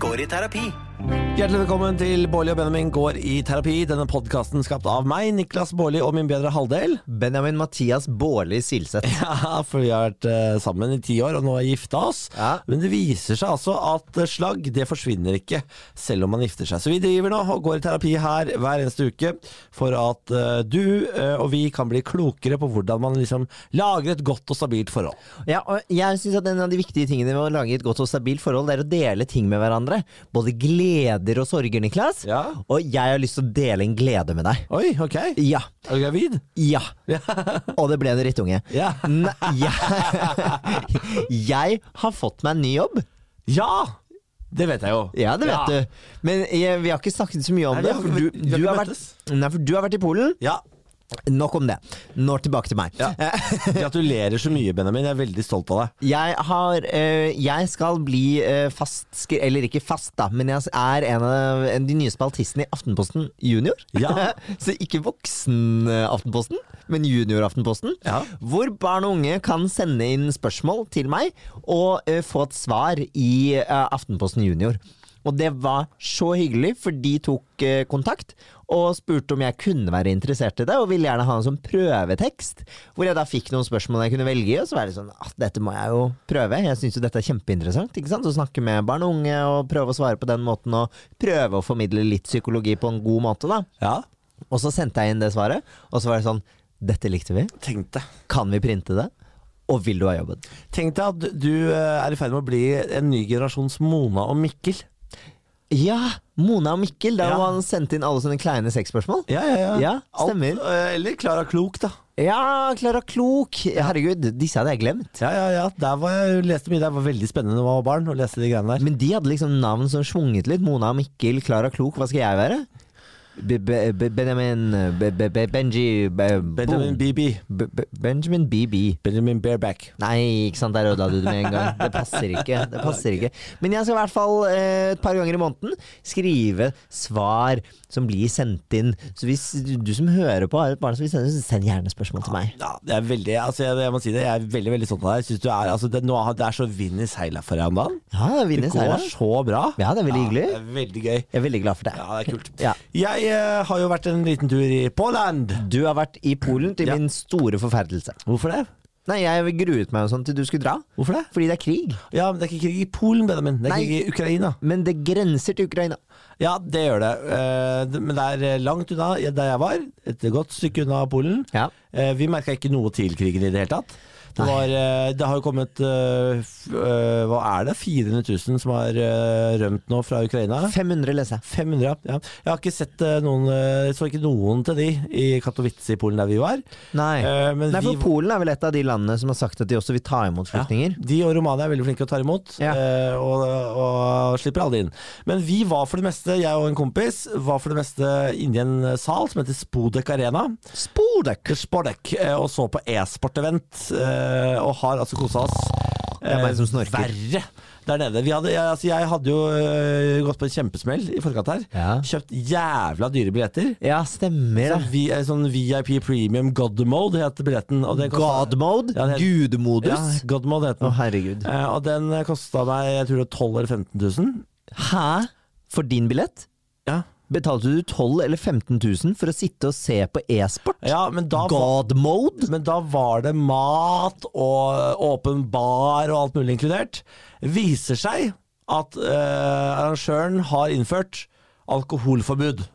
går i terapi. Hjertelig velkommen til Bårli og Benjamin går i terapi. Denne podkasten skapt av meg, Niklas Bårli og min bedre halvdel. Benjamin Mathias Bårli Silseth. Ja, for vi har vært eh, sammen i ti år og nå har gifta oss. Ja. Men det viser seg altså at eh, slagg det forsvinner ikke selv om man gifter seg. Så vi driver nå og går i terapi her hver eneste uke for at eh, du eh, og vi kan bli klokere på hvordan man liksom lager et godt og stabilt forhold. Ja, og jeg synes at En av de viktige tingene med å lage et godt og stabilt forhold, det er å dele ting med hverandre. Både gleder og sorger, Niklas. Ja. Og jeg har lyst til å dele en glede med deg. Oi, ok. Ja. Er du gravid? Ja. Og det ble en drittunge. Ja. Jeg, jeg har fått meg en ny jobb. Ja! Det vet jeg jo. Ja, det vet du. Men jeg, vi har ikke snakket så mye om Nei, det. For du, du, har vært, nei, for du har vært i Polen. Ja. Nok om det. Nå tilbake til meg. Ja. Gratulerer så mye, Benjamin. Jeg er veldig stolt av deg. Jeg har eh, Jeg skal bli eh, fast Eller ikke fast, da, men jeg er en av en, de nye spaltistene i Aftenposten Junior. Ja. Så ikke voksen-Aftenposten, men junior-Aftenposten. Ja. Hvor barn og unge kan sende inn spørsmål til meg og eh, få et svar i eh, Aftenposten Junior. Og det var så hyggelig, for de tok eh, kontakt og spurte om jeg kunne være interessert i det, og ville gjerne ha en sånn prøvetekst. Hvor jeg da fikk noen spørsmål jeg kunne velge i, og så var det sånn at dette må jeg jo prøve. Jeg syns jo dette er kjempeinteressant. ikke sant? Å snakke med barn og unge og prøve å svare på den måten, og prøve å formidle litt psykologi på en god måte, da. Ja, Og så sendte jeg inn det svaret, og så var det sånn Dette likte vi. Tenkte. Kan vi printe det? Og vil du ha jobben? Tenk deg at du eh, er i ferd med å bli en ny generasjons Mona og Mikkel. Ja! Mona og Mikkel, da Ja. han sendt inn alle sånne kleine sexspørsmål. Ja, ja, ja. Ja, stemmer. Alt, eh, eller Klara Klok, da. Ja, Klara Klok! Herregud, disse hadde jeg glemt. Ja, ja, ja. Der var jeg leste mye. Det var veldig spennende da jeg var barn å lese de greiene der. Men de hadde liksom navn som svunget litt. Mona og Mikkel, Klara Klok. Hva skal jeg være? Be be be Benjamin be be be Benji Benjamin BB. Be be Benjamin BB. Benjamin Bareback. Nei, ikke sant, der ødela du det med en gang. Det passer ikke. Det passer ikke. Men jeg skal i hvert fall eh, et par ganger i måneden skrive svar som blir sendt inn. Så hvis du, som hører på har et barn som vil sende, send gjerne spørsmål til meg. Ja, det er veldig, altså jeg, jeg må si det, jeg er veldig veldig stolt av deg. Synes du er, altså det, nå, det er så vind i seila for deg om dagen. Ja, Det det går seieren. så bra. Ja, det er veldig hyggelig. det er veldig gøy. Jeg er veldig glad for det. Ja, det er kult. Ja. Jeg har jo vært en liten tur i Poland. Du har vært i Polen til Ja. min store forferdelse. Hvorfor det? Nei, jeg gruet meg jo sånn til du skulle dra. Hvorfor det? Fordi det er krig. Ja, men det er ikke krig i Polen, Benjamin. Det er Nei. krig i Ukraina. Men det grenser til Ukraina. Ja, det gjør det. Eh, Men det er eh, langt unna der jeg var. Et godt stykke unna Polen. Ja. Eh, Vi merka ikke noe til krigen i det hele tatt. Det, var, eh, det har jo kommet uh, Hva er det? 400 000 som har uh, rømt nå fra Ukraina? 500 leser jeg. 500, ja. ja. Jeg har ikke sett uh, noen Jeg Så ikke noen til de i Katowice i Polen der vi var. Nei. Men Nei, vi- Polen er vel et av de landene som har sagt at de også vil ta imot flyktninger. De og Romania er veldig flinke til å ta imot, Ja. og, og slipper alle inn. Men vi var for det meste, jeg og en kompis, var for det meste inni en sal som heter Spodek Arena. Spodek! Spodek, og så på e-sport-event, og har altså kosa oss. Det er meg som snorker. Verre der nede. Vi hadde, jeg, altså, jeg hadde jo uh, gått på en kjempesmell i forkant her. Ja. Kjøpt jævla dyre billetter. Ja, stemmer så vi, eh, sånn VIP Premium God Mode het billetten. Og kostet- God mode? Ja, het- Gudmodus? Ja, God Mode het Å, den. herregud. Uh, og den kosta meg jeg tror det var 12 eller 15 000. Hæ? For din billett? Ja, Betalte du 12 eller 15 000 for å sitte og se på e-sport? ja God mode? men da var det mat og åpen bar og alt mulig inkludert. Viser seg at eh, arrangøren har innført alkoholforbud.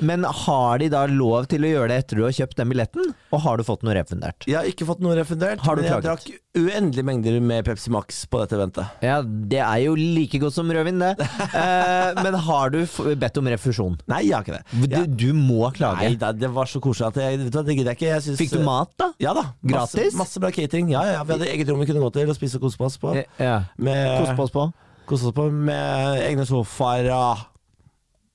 Men har de da lov til å gjøre det etter du har kjøpt den billetten? Og har du fått noe refundert? Jeg har ikke fått noe refundert, Har du men jeg klaget? drakk uendelige mengder med Pepsi Max på dette eventet. Ja, det er jo like godt som rødvin, det. Eh, men har du bedt om refusjon? Nei, jeg har ikke det. Du, du må klage. Nei, da, det var så koselig at jeg, vet du det gidder jeg ikke. Jeg synes, Fikk du mat, da? Ja da. Gratis? masse bra catering. Ja, ja, ja. Vi hadde eget rom vi kunne gå til og spise og kose oss på. Ja. Med, kose på oss på. Kose oss på med egne sofaer og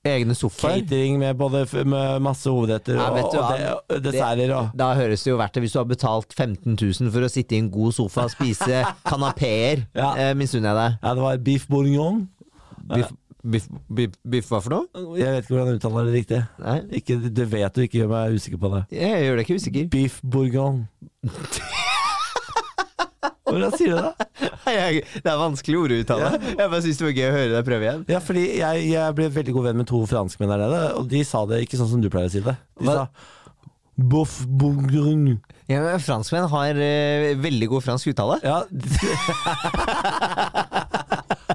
Egne sofaer. catering med både med masse hovedretter og, og, og desserter og Da høres det jo verdt det hvis du har betalt 15 000 for å sitte i en god sofa og spise kanapeer. Ja. Eh, Misunner jeg deg. Ja, det var beef bourgognon. Beef, biff, biff, biff hva for noe? Jeg vet ikke hvordan jeg uttaler det riktig. Ikke, du vet du ikke gjør meg usikker på det. jeg gjør deg ikke usikker. Beef bourgognon. Hvordan sier du det? Jeg, det er vanskelig ord å uttale. Jeg bare syns det var gøy å høre deg prøve igjen. Ja, fordi jeg, jeg ble veldig god venn med to franskmenn der nede, og de sa det ikke sånn som du pleier å si det. De Hva? sa boff bourgogne. Ja, men Franskmenn har uh, veldig god fransk uttale. Ja, de,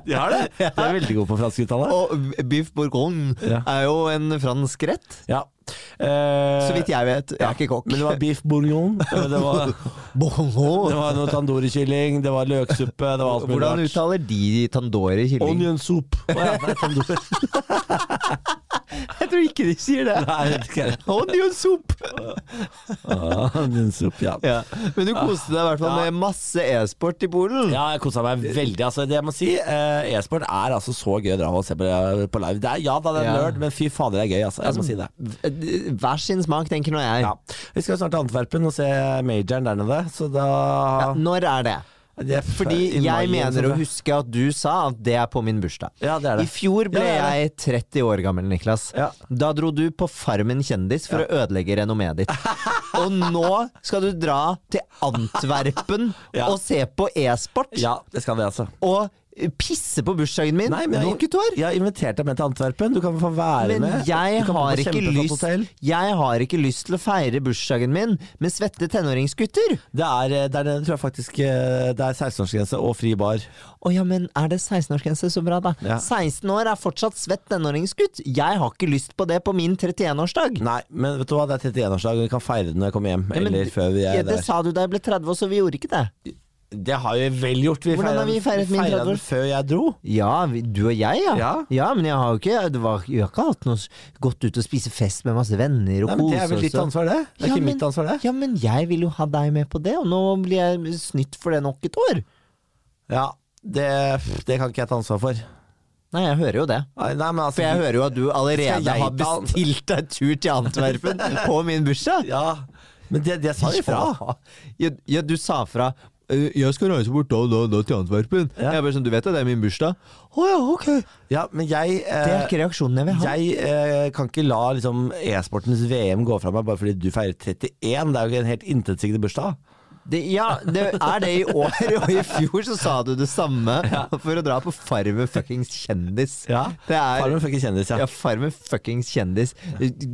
de har det. De er veldig gode på fransk uttale. Og biff bourgogne Ja. er jo en fransk rett. Ja. Eh, Så vidt jeg vet. Jeg er ikke kokk. Men det var beef bourguignon. Det var, det var noe tandoori-kylling, det var løksuppe, det var alt mulig Hvordan uttaler de tandoori kylling? Onion soup. Oh, ja, tandoori. Jeg tror ikke de sier det. Nei. Onion soup! Ah, Onion soup, ja. Ja. Men du koste deg i hvert fall Ja. med masse e-sport i Polen. Ja, jeg kosa meg veldig. Altså, det jeg må si, eh, E-sport er altså så gøy å dra og se på, på live. Det er, ja da, det er Ja. nerd, men fy fader, det er gøy. Altså. Jeg må si det. Hver sin smak, tenker nå jeg. Ja. Vi skal snart til Antwerpen og se majoren der nede, så da Ja, når er det? Det Fordi jeg mener å huske at du sa at det er på min bursdag. Ja, det er det. I fjor ble Ja, jeg 30 år gammel, Niklas. Ja. Da dro du på Farmen kjendis for å ødelegge renommeet ditt. Og nå skal du dra til Antwerpen Ja. og se på e-sport. Ja, det skal vi altså. Og pisse på bursdagen min Nei, men jeg, jeg har invitert deg med til Antwerpen. Du kan få være Men med. jeg har, lyst, jeg har ikke lyst til å feire bursdagen min med svette tenåringsgutter. Det er, det er, tror jeg faktisk eh, det er 16-årsgrense og fri bar. Å ja, men er det 16-årsgrense? Så bra, da. Ja. 16 år er fortsatt svett tenåringsgutt. Jeg har ikke lyst på det på min 31-årsdag. Nei, men vet du hva, det er 31-årsdag, og vi kan feire det når jeg kommer hjem. Ja, men eller før vi er ja, det der. sa du da jeg ble 30 år, så vi gjorde ikke det. Det har vi vel gjort. Vi Hvordan har vi feiret min 30 år? før jeg dro. Ja, vi, du og jeg, ja. Ja. men jeg har jo ikke, det var, jeg har ikke hatt noe gått ut og spise fest med masse venner og kose det er vel ditt ansvar, det. Det er Ja, ikke men- mitt ansvar, det. Ja, men jeg vil jo ha deg med på det, og nå blir jeg snytt for det nok et år. Ja, det, det kan ikke jeg ta ansvar for. Nei, jeg hører jo det. Nei, men altså For jeg hører jo at du allerede har bestilt deg tur til Antwerpen på min bursdag. Ja, men det, det sa jeg fra. Ja, ja, du sa fra «Eh, jeg skal reise bort da og da, da til Antwerpen. Ja. Jeg bare sånn, Du vet det, det er min bursdag? Å ja, ok. Ja, men jeg Det er eh, ikke reaksjonen jeg vil ha. jeg eh, kan ikke la liksom, e-sportens VM gå fra meg bare fordi du feirer 31. Det er jo ikke en helt intetsigende bursdag. Det, ja, det er det i år, og i fjor så sa du det samme for å dra på Farmen fuckings kjendis. Det er Farmen fuckings kjendis, ja. ja, Farmen fuckings kjendis.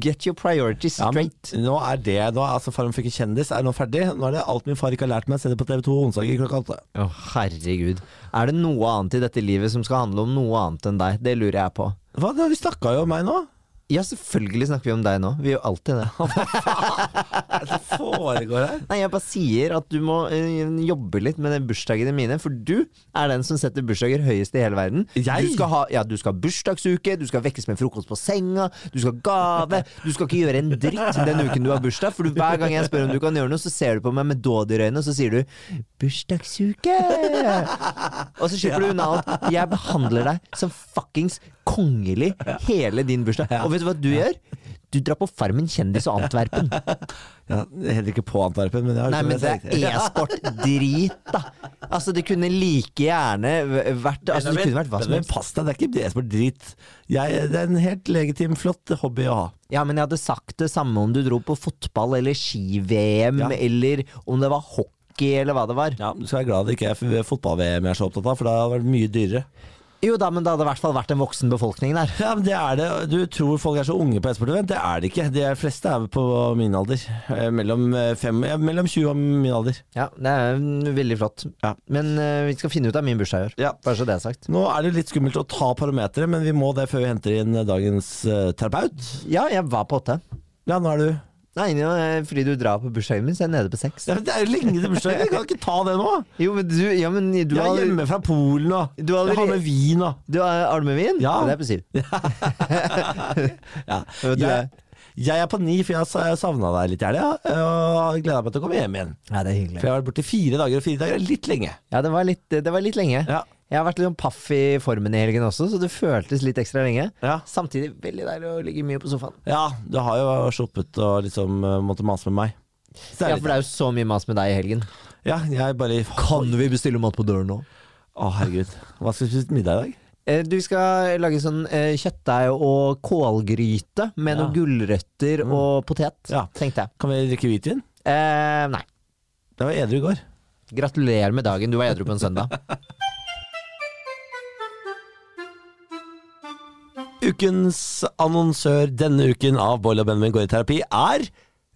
Get your priorities Ja, straight. nå er det nå altså Farmen fuckings kjendis er nå ferdig. Nå er det alt min far ikke har lært meg. Se det på TV2 onsdager klokka åtte. Oh, herregud. Er det noe annet i dette livet som skal handle om noe annet enn deg? Det lurer jeg på. Hva, vi snakka jo om meg nå. Ja, selvfølgelig snakker vi om deg nå. Vi gjør alltid det. Hva er det som foregår her? Nei, jeg bare sier at du må eh, jobbe litt med de bursdagene mine, for du er den som setter bursdager høyest i hele verden. Jeg? Du skal ha, ja, du skal ha bursdagsuke, du skal vekkes med frokost på senga, du skal ha gave. Du skal ikke gjøre en dritt den uken du har bursdag, for du, hver gang jeg spør om du kan gjøre noe, så ser du på meg med dådyrøyne, og så sier du 'bursdagsuke'. Og så slipper du unna alt. Jeg behandler deg som fuckings kongelig hele din bursdag. Og vet du hva du gjør? Du drar på Farmen kjendis og Antwerpen. Ja, heller ikke på Antwerpen, men Nei, men det er e-sport drit, da. Altså, det kunne like gjerne vært Altså, det kunne vært hva som Men helst. pass deg, det er ikke e-sport drit. Jeg, det er en helt legitim, flott hobby å ha. Ja, men jeg hadde sagt det samme om du dro på fotball eller ski-VM, Ja. eller om det var hockey, eller hva det var. Ja, Du skal være glad det ikke er fotball-VM jeg er så opptatt av, for det hadde vært mye dyrere. Jo da, men det hadde i hvert fall vært en voksen befolkning der. Ja, men det er det. Du tror folk er så unge på e-sport-event. Det er det ikke. De fleste er på min alder. Eh, Mellom, eh, fem, ja, mellom 20 og min alder. Ja, det er veldig flott. Ja. Men uh, vi skal finne ut av min bursdag i år. Ja. Bare så det er sagt. Nå er det litt skummelt å ta parometeret, men vi må det før vi henter inn dagens uh, terapeut. Ja, jeg var på åtte. Ja, nå er du Nei, fordi du drar på bursdagen min, så er jeg nede på seks. ja, men Det er jo lenge til bursdagen, Jeg kan ikke ta det nå! Jo, men du, ja, men du Jeg er hjemme fra Polen og Du har jeg har med vin og Du har vin? Ja. Det er på syv. ja. Du jeg, jeg er på ni, for jeg har savna deg litt i helga. Og gleda meg til å komme hjem igjen. Ja, det er hyggelig For jeg har vært borte fire dager, og fire dager er litt lenge. Ja, det var litt, det var litt lenge. Ja. Jeg har vært litt sånn paff i formen i helgen også, så det føltes litt ekstra lenge. Ja. Samtidig veldig deilig å ligge mye på sofaen. ja, du har jo sluppet å liksom uh, måtte mase med meg. Ja, for det er jo så mye mas med deg i helgen. ja, jeg bare Kan vi bestille mat på døren nå? Å, herregud. Hva skal vi spise til middag i dag? Eh, Du skal lage sånn eh, kjøttdeig og kålgryte med Ja. noen gulrøtter og potet, Ja. tenkte jeg. Kan vi drikke hvitvin? Eh, nei. Det var edru i går. Gratulerer med dagen, du var edru på en søndag. Ukens annonsør denne uken av Boil og Benjamin går i terapi er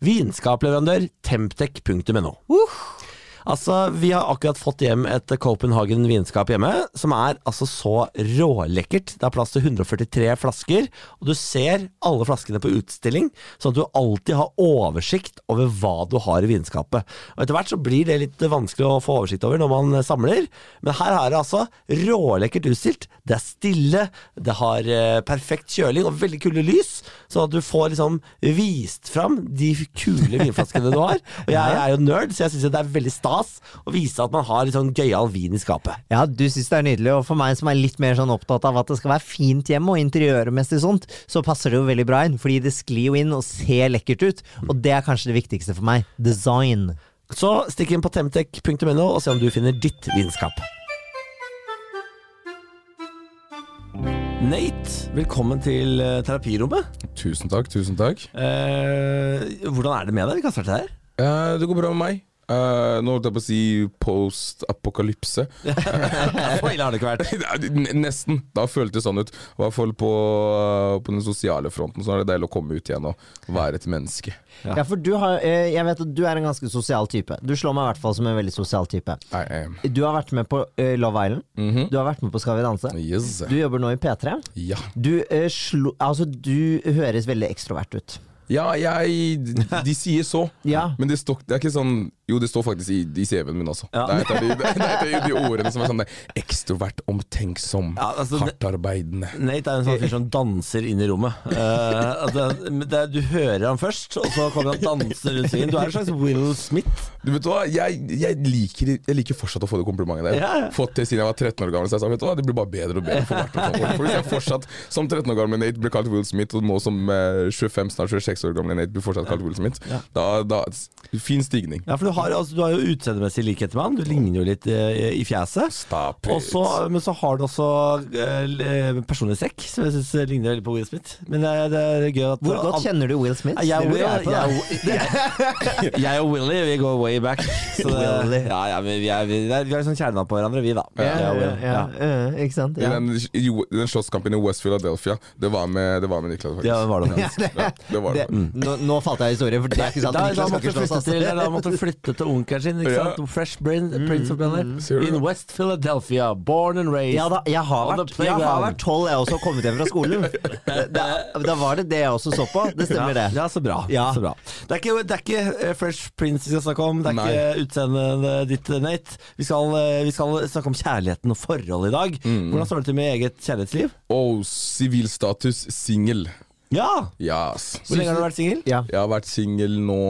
vinskapleverandør Temptec.no. Altså, Vi har akkurat fått hjem et Copenhagen vinskap hjemme, som er altså så rålekkert. Det er plass til 143 flasker, og du ser alle flaskene på utstilling, sånn at du alltid har oversikt over hva du har i vinskapet. Og Etter hvert så blir det litt vanskelig å få oversikt over når man samler, men her er det altså rålekkert utstilt. Det er stille, det har eh, perfekt kjøling og veldig kule lys, sånn at du får liksom vist fram de kule vinflaskene du har. Og jeg er jo nerd, så jeg syns det er veldig stas å vise at man har litt sånn gøyal vin i skapet. Ja, du syns det er nydelig, og for meg som er litt mer sånn opptatt av at det skal være fint hjemme og interiørmessig sånt, så passer det jo veldig bra inn, fordi det sklir jo inn og ser lekkert ut, og det er kanskje det viktigste for meg. Design. Så stikk inn på temtech.no og se om du finner ditt vinskap. Nate, velkommen til eh, terapirommet. Tusen takk, tusen takk. Eh, hvordan er det med deg? Vi kan starte her. Eh, det går bra med meg. Eh, nå holdt jeg på å si post-apokalypse. Så ille har det ikke vært. Nesten. Da føltes det sånn ut. I hvert fall på, på den sosiale fronten. Så er det deilig å komme ut igjen og være et menneske. Ja. Ja, for du har, eh, jeg vet at du er en ganske sosial type. Du slår meg i hvert fall som en veldig sosial type. Du har vært med på eh, Love Island. Mhm. Du har vært med på Skal vi danse. Yes. Du jobber nå i P3. Ja. Du, uh, slo, altså, du høres veldig ekstrovert ut. Ja, jeg De sier så. Ja. Men det, står, det er ikke sånn Jo, det står faktisk i, i CV-en min også. Ja. Det er de, det er de ordene som er sånn ekstrovert, omtenksom, Ja, altså, hardtarbeidende. Nate er en sånn fyr som danser inn i rommet. Uh, det, du hører ham først, og så kommer han dansende rundt svingen. Du er en slags Will Smith. Du vet hva, jeg, jeg, liker, jeg liker fortsatt å få det komplimentet der. Ja. Fått det siden jeg var 13 år gammel. Så jeg sa vet du hva, det blir bare bedre og bedre for hvert år. For Hvis jeg fortsatt som 13 år gammel Nate blir kalt Will Smith, og nå som eh, 25, snart 26 år gamle Nate blir fortsatt kalt Will Smith, Ja. da, da Fin stigning. Ja, for du har, altså, du har jo utseendemessig likhet med han. Du ligner jo litt eh, i fjeset. Stop it så, men så har du også personlig sekk som jeg syns ligner veldig på Will Smith. Men det, er- det er gøy at Hvor godt kjenner du Will Smith? jeg. Will, jeg, jeg, jeg og Willy vi går way back. Så det, ja, ja, men vi, er, vi, er- vi er sånn kjerna på hverandre, vi, da. Ja, ja, ja, ja. ja, ikke sant? Den, den slåsskampen i West Philadelphia, det var med, det var med Niklas, faktisk. Ja, det var det det var det. Nå, nå falt jeg i historien, for det er ikke sant. Da, da, måtte flytte til, da måtte flytte til onkelen sin, ikke Ja. sant? Fresh Prince, Prince of Bel-Air. In? West Philadelphia, born and raised. Ja da, jeg har vært, jeg har vært tolv, jeg også, og kommet hjem fra skolen. Da, da var det det jeg også så på. Det stemmer, det. Ja, så bra. Ja. Så bra. Det er ikke, det er ikke eh, Fresh Prince vi skal snakke om, det er Nei. ikke utseendet ditt, Nate. Vi skal, eh, vi skal snakke om kjærligheten og forhold i dag. Mm. Hvordan står det til med eget kjærlighetsliv? Og sivilstatus singel. Ja! Yes. Hvor lenge har du vært singel? Ja. Jeg har vært singel nå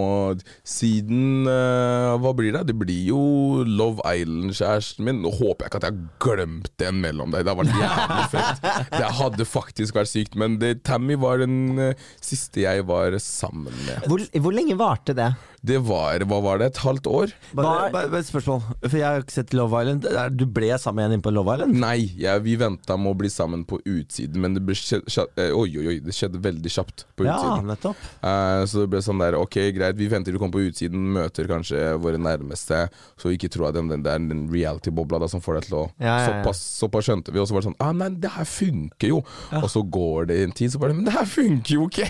siden uh, Hva blir det? Det blir jo Love Island-kjæresten min. Nå håper jeg ikke at jeg har glemt den mellom deg. Det har vært jævlig fett. Det hadde faktisk vært sykt. Men det, Tammy var den uh, siste jeg var sammen med. Hvor, hvor lenge varte det? Det var Hva var det? Et halvt år? Bare, et spørsmål, for jeg har ikke sett Love Island. Er- Du ble sammen igjen inne på Love Island? Nei, jeg, vi venta med å bli sammen på utsiden, men det, ble eh, oi, oi, oi, det skjedde veldig kjapt på utsiden. Ja, nettopp. Uh, så det ble sånn der, ok greit, vi venter til du kommer på utsiden, møter kanskje våre nærmeste, så ikke tro at den, den, det er den reality-bobla som får deg til å Ja, ja, ja. Såpass, såpass skjønte vi, og så var det sånn ah, nei, det her funker jo. Og så går det en tid, så bare Men det her funker jo ikke!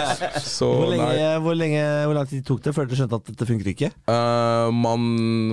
så Hvor lenge, nei. hvor, lenge, hvor lang tid tok det før du skjønte at dette funker ikke? Uh, man,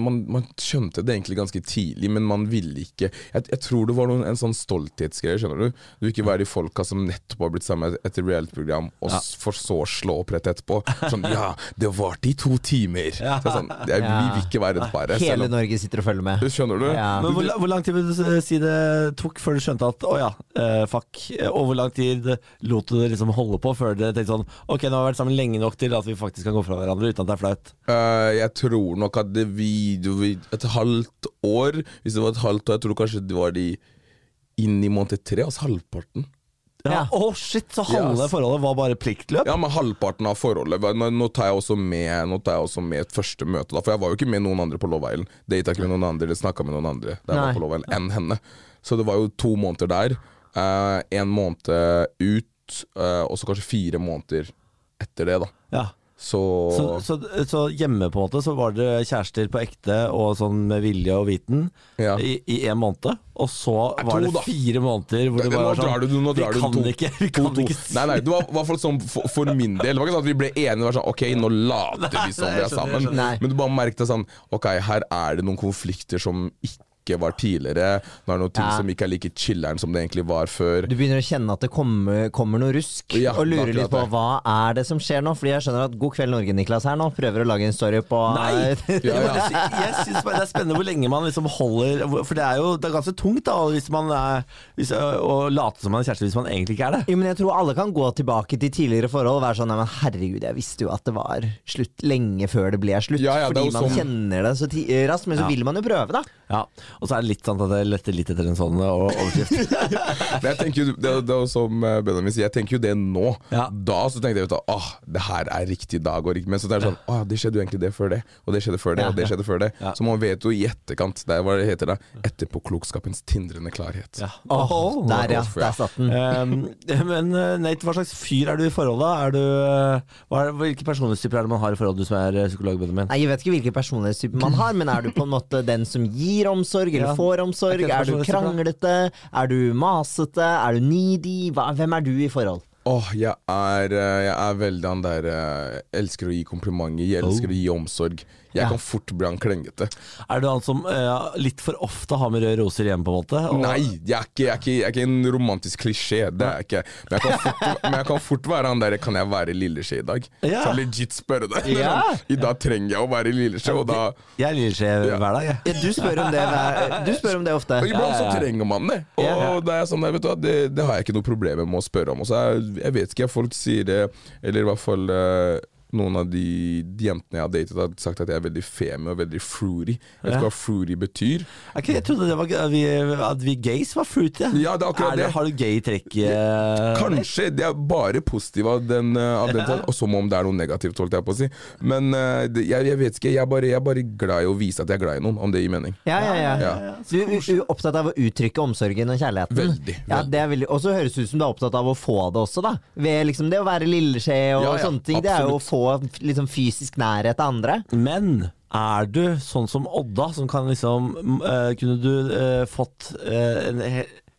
man, man skjønte det egentlig ganske tidlig, men man ville ikke Jeg, jeg tror det var noen, en sånn stolthetsgreie, skjønner du. Du vil ikke være de folka som nettopp har blitt sammen etter reality-program, og ja. for så å slå opp rett etterpå. Sånn ja, det varte i to timer. Ja. Så sånn, jeg, vi vil ikke være et paret. selv Hele om- Norge sitter og følger med. Skjønner du? Ja. Men hvor, hvor lang tid vil du si det tok før du skjønte at å ja, uh, fuck. Og hvor lang tid lot du det liksom holde på før du tenkte sånn ok, nå har vi vært sammen lenge nok til at vi faktisk kan gå fra hverandre uten at det er flaut? Uh, jeg tror nok at det vi, Et halvt år Hvis det var et halvt år, jeg tror kanskje det var de inn i måned tre, altså halvparten. Ja. Ja. oh, shit, så halve Yes. forholdet var bare pliktløp? Ja, men halvparten av forholdet. Nå, nå tar jeg også med Nå tar jeg også med et første møte, da. For jeg var jo ikke med noen andre på Love Island. Data ikke med noen andre, eller snakka med noen andre da jeg Nei. var på Love Island, enn henne. Så det var jo to måneder der. Uh, en måned ut, uh, og så kanskje fire måneder etter det, da. Ja. Så, Så, så, så hjemme på en måte så var det kjærester på ekte og sånn med vilje og viten Ja. i, i en måned. Og så Nei, var to, det fire måneder hvor det bare var sånn du- nå drar Vi du kan to- ikke, vi kan to. ikke si Nei, nei, det var i hvert fall sånn for, for min del. Det var ikke sånn at vi ble enige. Det var sånn, ok, nå later vi som vi er sammen. jeg skjønner. Nei. Men du bare merket sånn Ok, her er det noen konflikter som ikke var tidligere. Nå er det noen ting Ja. som ikke er like chiller'n som det egentlig var før. Du begynner å kjenne at det kommer, kommer noe rusk, Ja, og lurer er litt på det. hva er det som skjer nå. Fordi jeg skjønner at God kveld Norge, Niklas her nå, prøver å lage en story på Nei! Ja, Jeg, bare det er spennende hvor lenge man liksom holder For det er jo det er ganske tungt da hvis man er, hvis, å late som man er kjæreste hvis man egentlig ikke er det. Jo, men jeg tror alle kan gå tilbake til tidligere forhold og være sånn Nei, men herregud, jeg visste jo at det var slutt lenge før det ble slutt. Ja, ja, fordi man sånn- kjenner det så raskt. Men så Ja. vil man jo prøve, da. Ja, Og så er det litt sånn at det letter litt etter en sånn overskrift. Men jeg tenker jo, det, det er som eh, Benjamin sier, jeg tenker jo det nå. Ja. Da så tenkte jeg at åh, det her er riktig dag og riktig Men så det er sånn, åh, det skjedde jo egentlig det før det, og det skjedde før det, og det skjedde før det. Ja. Så man vet jo i etterkant. Det er hva det heter da. Etterpåklokskapens tindrende klarhet. Ja. Oh, oh, der, ja. Der satt den. Um, men uh, Nate, hva slags fyr er du i forhold da? Er du, uh, hva er, hvilke personlighetstyper er det man har i forhold, du som er psykolog, Benjamin? Nei, Jeg vet ikke hvilke personlighetstyper man har, men er du på en måte den som gir omsorg, eller Ja. får omsorg? Er Er du kranglete? Er du masete? Er du needy? Hva, hvem er du i forhold? Åh, jeg er, eh, jeg er veldig han der eh, Elsker å gi komplimenter, jeg elsker å gi omsorg. Jeg Ja. kan fort bli han klengete. Er du han som uh, litt for ofte har med røde roser hjemme, på en måte? Og- Nei, jeg er, ikke, jeg, er ikke, jeg er ikke en romantisk klisjé. Det er jeg ikke. Men jeg kan fort, men jeg kan fort være han der Kan jeg være lilleskje i dag? Ja. Så legit spørre deg. Ja. I dag trenger jeg å være lilleskje, og da Jeg er lilleskje Ja. hver dag, jeg. Ja, du, spør om det, du spør om det ofte. og Iblant så trenger man det. Og Ja. det er sånn, der, vet du, det, det har jeg ikke noe problem med å spørre om. Og så jeg vet ikke, folk sier det Eller i hvert fall eh, noen av de, de jentene jeg har datet, har sagt at jeg er veldig femi og veldig fruity. Jeg vet ikke hva fruity betyr. Okay, Jeg trodde det var, at, vi, at vi gays var fruity. Ja, det er akkurat det. Har du gay trekk? eh, Kanskje. Det er bare positivt av den, eh, av den tiden, og som om det er noe negativt, holdt jeg på å si. Men eh, det, jeg, jeg vet ikke. Jeg er, bare, jeg er bare glad i å vise at jeg er glad i noen, om det gir mening. Ja, ja, ja. Ja. Du er opptatt av å uttrykke omsorgen og kjærligheten. Veldig, Ja, veldig. det er veldig Og så høres det ut som du er opptatt av å få det også, da. Ved liksom det å være lilleskje og Ja, ja, sånne ting. Det er jo å absolutt. Få liksom fysisk nærhet til andre. Men er du sånn som Odda, som kan liksom uh, Kunne du uh, fått uh, en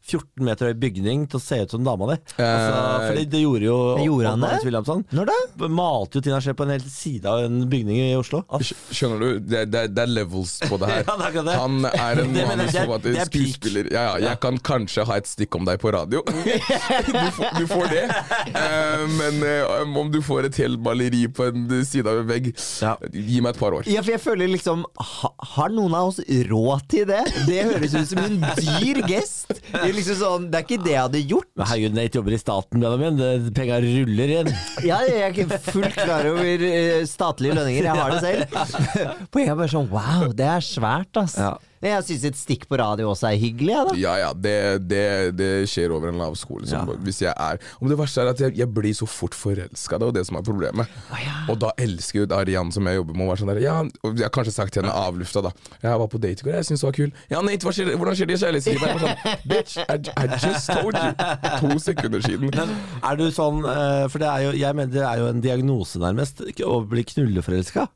14 meter høy bygning til å se ut som dama di? Altså, Eh, fordi det gjorde jo Det gjorde han det? Williamson. Når da? Malte jo Tina Skje på en hel side av en bygning i Oslo. Skj- Skjønner du? Det, er- det, det er levels på det her. Ja, det er det. Han er en Det mener manus jeg, som er skuespiller. Ja, ja, jeg kan kanskje ha et stikk om deg på radio. Du får, du får det. Uh, men uh, om du får et helt maleri på en side av en vegg, Ja. gi meg et par år. Ja, for jeg føler liksom ha, Har noen av oss råd til det? Det høres ut som en dyr gest. Det er liksom sånn Det er ikke det jeg hadde gjort. Men herregud, Nate jobber i staten, Benjamin. Penga ruller inn. Ja, jeg er ikke fullt klar over eh, statlige lønninger. Jeg har det selv. Poenget er bare sånn Wow, det er svært, ass. Ja. Jeg syns et stikk på radio også er hyggelig, Ja, da. Ja, ja, det, det, det skjer over en lav sko. Liksom. Ja. Hvis jeg er Om det verste er at jeg, jeg blir så fort forelska, det er jo det som er problemet. Og da elsker jo Arian, som jeg jobber med, å være sånn der Ja, og jeg har kanskje sagt til henne avlufta, da. Jeg var på date i går, jeg syns det var kul. Ja, Nate, hva skjer, hvordan skjer det i kjærlighetslivet? Sånn, Bitch, I, I just told you. To sekunder siden. Men er du sånn eh, For det er jo, jeg mener det er jo en diagnose, nærmest, å bli knulleforelska.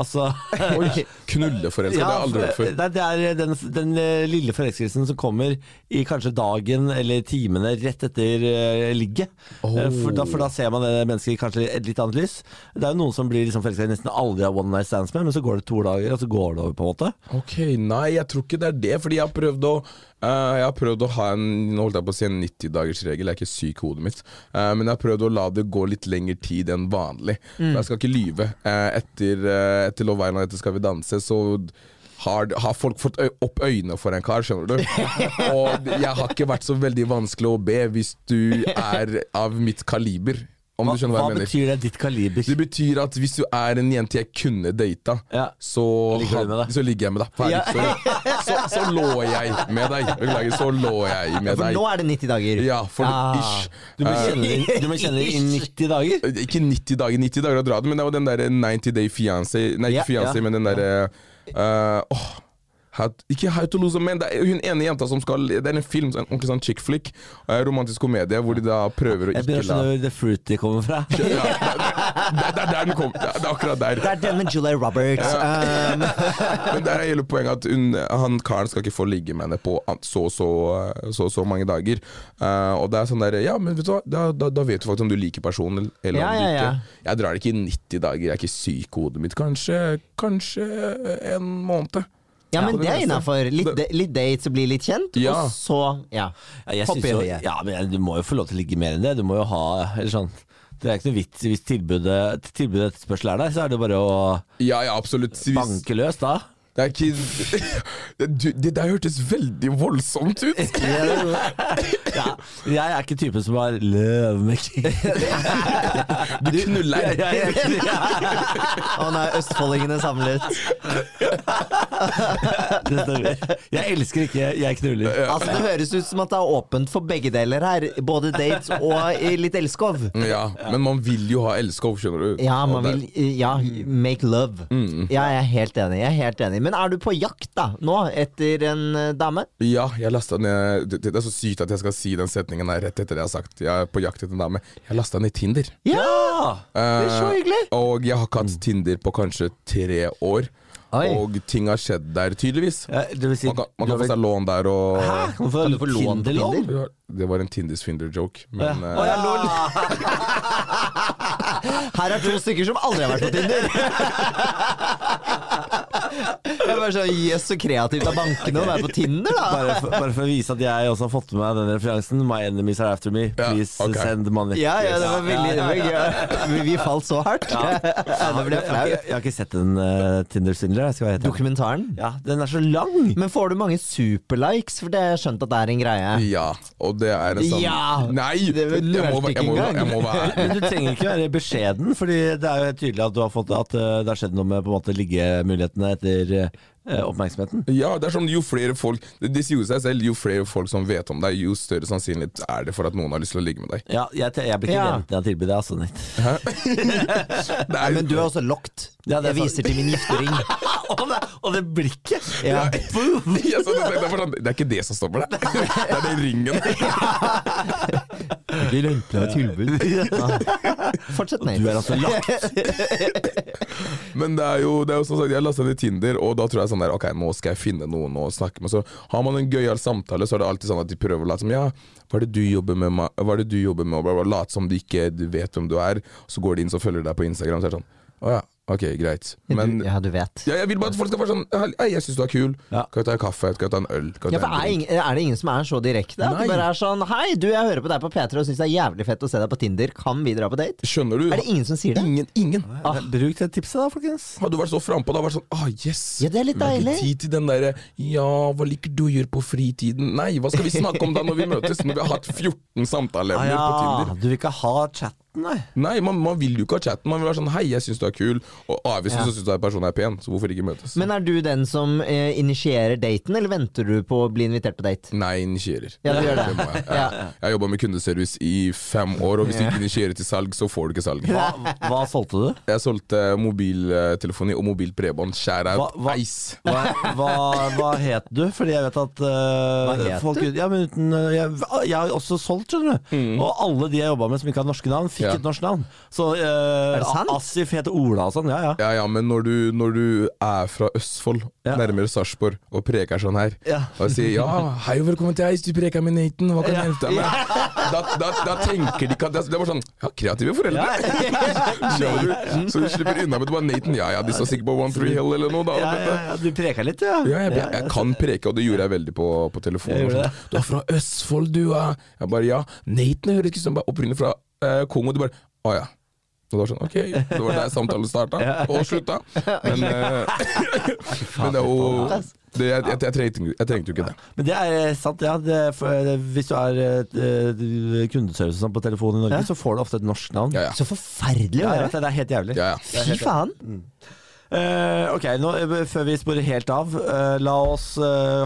Altså Oi, knulleforelska, det har jeg aldri hørt før. Det, det er den, den eh, lille forelskelsen som kommer i kanskje dagen eller timene rett etter uh, ligget. Oh. For, da, for da ser man det mennesket i kanskje et litt annet lys. Det er jo noen som blir liksom forelska i nesten aldri har one night stands med, men så går det to dager, og så går det over, på en måte. Ok, nei, jeg tror ikke det er det. Fordi jeg har prøvd å Uh, Jeg har prøvd å ha en Nå holdt jeg på å si en 90-dagersregel, jeg er ikke syk i hodet mitt. Uh, men jeg har prøvd å la det gå litt lengre tid enn vanlig. For jeg skal ikke lyve. Uh, etter, uh, etter Love Island, etter Skal vi danse, så har, har folk fått opp øynene for en kar, skjønner du. Og jeg har ikke vært så veldig vanskelig å be hvis du er av mitt kaliber. Om Hva, hva, hva betyr det, ditt kaliber? Det betyr at hvis du er en jente jeg kunne data, Ja. så, Ligger så ligger jeg med deg. Ferdig. Ja. Så, så lå jeg med deg. Beklager, så lå jeg med deg. nå er det 90 dager. Ja, for Ah. ish. Du må, Eh, kjenne, du må kjenne i 90 dager? ikke 90 dager, 90 dager å dra det, men det var den der 90 Day Fiancé Nei, Ja, ikke fiancé, ja. men den derre uh, åh, how, Ikke How to Lose a Man, det er hun ene jenta som skal Det er en film, en ordentlig sånn chick flick, romantisk komedie, hvor de da prøver å Jeg ikke begynner å skjønne hvor The Fruity kommer fra. Ja, det, er der der den kom. Det er akkurat der. Det er den med Julia Roberts. Um, Men der er hele poenget at hun, han karen skal ikke få ligge med henne på så så, så, så mange dager. Uh, og det er sånn der Ja, men vet du hva, da, da, da vet du faktisk om du liker personen eller Ja, om du ja, ikke. ja. Jeg drar det ikke i 90 dager, jeg er ikke syk i hodet mitt. Kanskje, kanskje en måned. Ja, men det er innafor. Litt, Det- litt dates og bli litt kjent, Ja. og så ja. Ja, jeg Hoppe i høyet. ja, men du må jo få lov til å ligge mer enn det. Du må jo ha eller sånn Det er ikke noe vits hvis tilbudet, tilbudet etterspørsel er der, så er det bare å Ja, ja, absolutt. Banke løs da. Det er ikke du, Det der hørtes veldig voldsomt ut. Ja, jeg er ikke typen som har Love making Du knuller. Å nei, østfoldingene samlet. Det stemmer. Jeg elsker ikke Jeg knuller. Altså Det høres ut som at det er åpent for begge deler her. Både dates og litt elskov. Ja, men man vil jo ha elskov, skjønner du. Ja, man vil Ja, make love. Ja, jeg er helt enig. Jeg er helt enig Men er du på jakt da, nå, etter en eh, dame? Ja, jeg lasta ned det, det er så sykt at jeg skal si den setningen her rett etter det jeg har sagt. Jeg er på jakt etter en dame. Jeg lasta ned Tinder. Ja! Det er så Eh, hyggelig. Og jeg har ikke hatt Tinder på kanskje tre år. Oi. Og ting har skjedd der, tydeligvis. Ja, Det vil si Man kan, man du kan har få seg lån der og Hæ? Hvorfor Kan du få lån på Tinder-lån? Ja, Det var en Tinder-Finder-joke Men Ja. eh, Å, ja, lol. Her er to stykker som aldri har vært på Tinder. Jeg er bare sånn Jøss, så kreativt av bankene å være på Tinder, da. Bare for, bare for å vise at jeg også har fått med meg den referansen. My enemies are after me. Ja, Please send money. Ja, ja, det var veldig det var gøy. Vi- Vi falt så hardt. Nå ble jeg jeg, har flau. ikke, jeg har ikke sett en uh, Tinder-svindler. Helt ærlig. Dokumentaren. Ja, den er så lang! Men får du mange superlikes? For det har jeg skjønt at det er en greie. ja, og det er en sånn Ja! Nei! Det Jeg må, jeg, må, jeg må være Men du trenger ikke være beskjeden, Fordi det er jo tydelig at du har fått At uh, det har skjedd noe med på en måte liggemulighetene etter uh, oppmerksomheten. Ja, det er sånn jo flere folk Det, det sier seg selv, jo flere folk som vet om deg, jo større sannsynlighet er det for at noen har lyst til å ligge med deg. Ja, jeg, jeg blir ikke Ja. vent til jeg tilbyr deg, altså. Det Nei, men du er også locked. Ja, det jeg viser til min giftering. og, det, og det blikket! Ja. Ja, det, det, sånn, det er ikke det som stopper deg. Det er den ringen. Røntler og tilbud. Fortsett, Du er altså lagt. Men det er jo, det er jo som sagt, jeg lasta ned Tinder, og da tror jeg sånn der Ok, nå skal jeg finne noen å snakke med. Så har man en gøyal samtale, så er det alltid sånn at de prøver å late som Ja, hva er det du jobber med? Hva er det du jobber med? Og bla, Late som de ikke vet hvem du er. Så går de inn, så følger de deg på Instagram, så er det sånn Å ja, ok, greit. Men du, ja, du vet. ja, jeg vil bare at folk skal være sånn Hei, jeg syns du er kul. Ja. Kan vi ta en kaffe? Kan vi ta en øl? Kan Ja, for en er, ingen, er det ingen som er så direkte? At Nei. det bare er sånn Hei, du, jeg hører på deg på P3 og syns det er jævlig fett å se deg på Tinder. Kan vi dra på date? Skjønner du? Er det ingen som sier det? Ingen. ingen. Ah, Bruk det tipset, da, folkens. Hadde du vært så frampå, da vært sånn ah, yes. Ja, det er litt Men ikke tid til den derre Ja, hva liker du å gjøre på fritiden? Nei, hva skal vi snakke om da når vi møtes? Når vi har hatt 14 samtaleemner Ah, på Tinder. du vil ikke ha chatten, nei? Nei, man, man vil jo ikke ha chatten. Man vil være sånn Hei, jeg syns du er kul. Og avviselig så syns du er personen er pen, så hvorfor ikke møtes? Men er du den som eh, initierer daten, eller venter du på å bli invitert på date? Nei, initierer. Ja, du gjør det. må jeg. Ja. Jeg, jeg har jobba med kundeservice i fem år, og hvis du ikke initierer til salg, så får du ikke salg. Hva, hva solgte du? Jeg solgte mobiltelefoni og mobilt bredbånd. Skjær out. hva- Ice. Hva, hva, hva het du? Fordi jeg vet at uh, Hva het folk, du? Ja, men uten, uh, jeg, jeg har også solgt, skjønner du. Mm. Og alle de jeg jobba med som ikke har norske navn, fikk Ja. et norsk navn. Så uh? Asif heter Ola og sånn, ja ja. Ja ja, men når du, når du er fra Østfold, nærmere Sarpsborg, og preker sånn her, Ja. og sier ja, hei og velkommen til Eis, du preker med Nathan, hva kan jeg hjelpe deg med? Da, da, da tenker de ikke at det er- bare sånn Ja, kreative foreldre. Du? Så du slipper unna med det bare Nathan. Ja ja, de står sikkert på One Three Hill eller noe, da. Ja, du preker litt, ja. Ja, jeg, jeg, jeg kan preke, og det gjorde jeg veldig på, på telefonen. Sånn. Du er fra Østfold, du ja?' Jeg bare ja. Nathan høres ikke som bare opprinnelig fra eh, Kongo. Du bare Å ja. Og det var sånn, ok, det var der samtalen starta, og slutta. Men, eh, men det er jo det, jeg, jeg, jeg, trengte, jeg trengte jo ikke det. Men det er eh, sant, ja. Det, for, hvis du er uh, kundeservice sånn på telefonen i Norge, så får du ofte et norsk navn. Ja, ja. Så forferdelig å Ja, høre. vet det, det er helt jævlig. ja, ja. Fy faen. Uh, ok, nå, Før vi sporer helt av, uh, la oss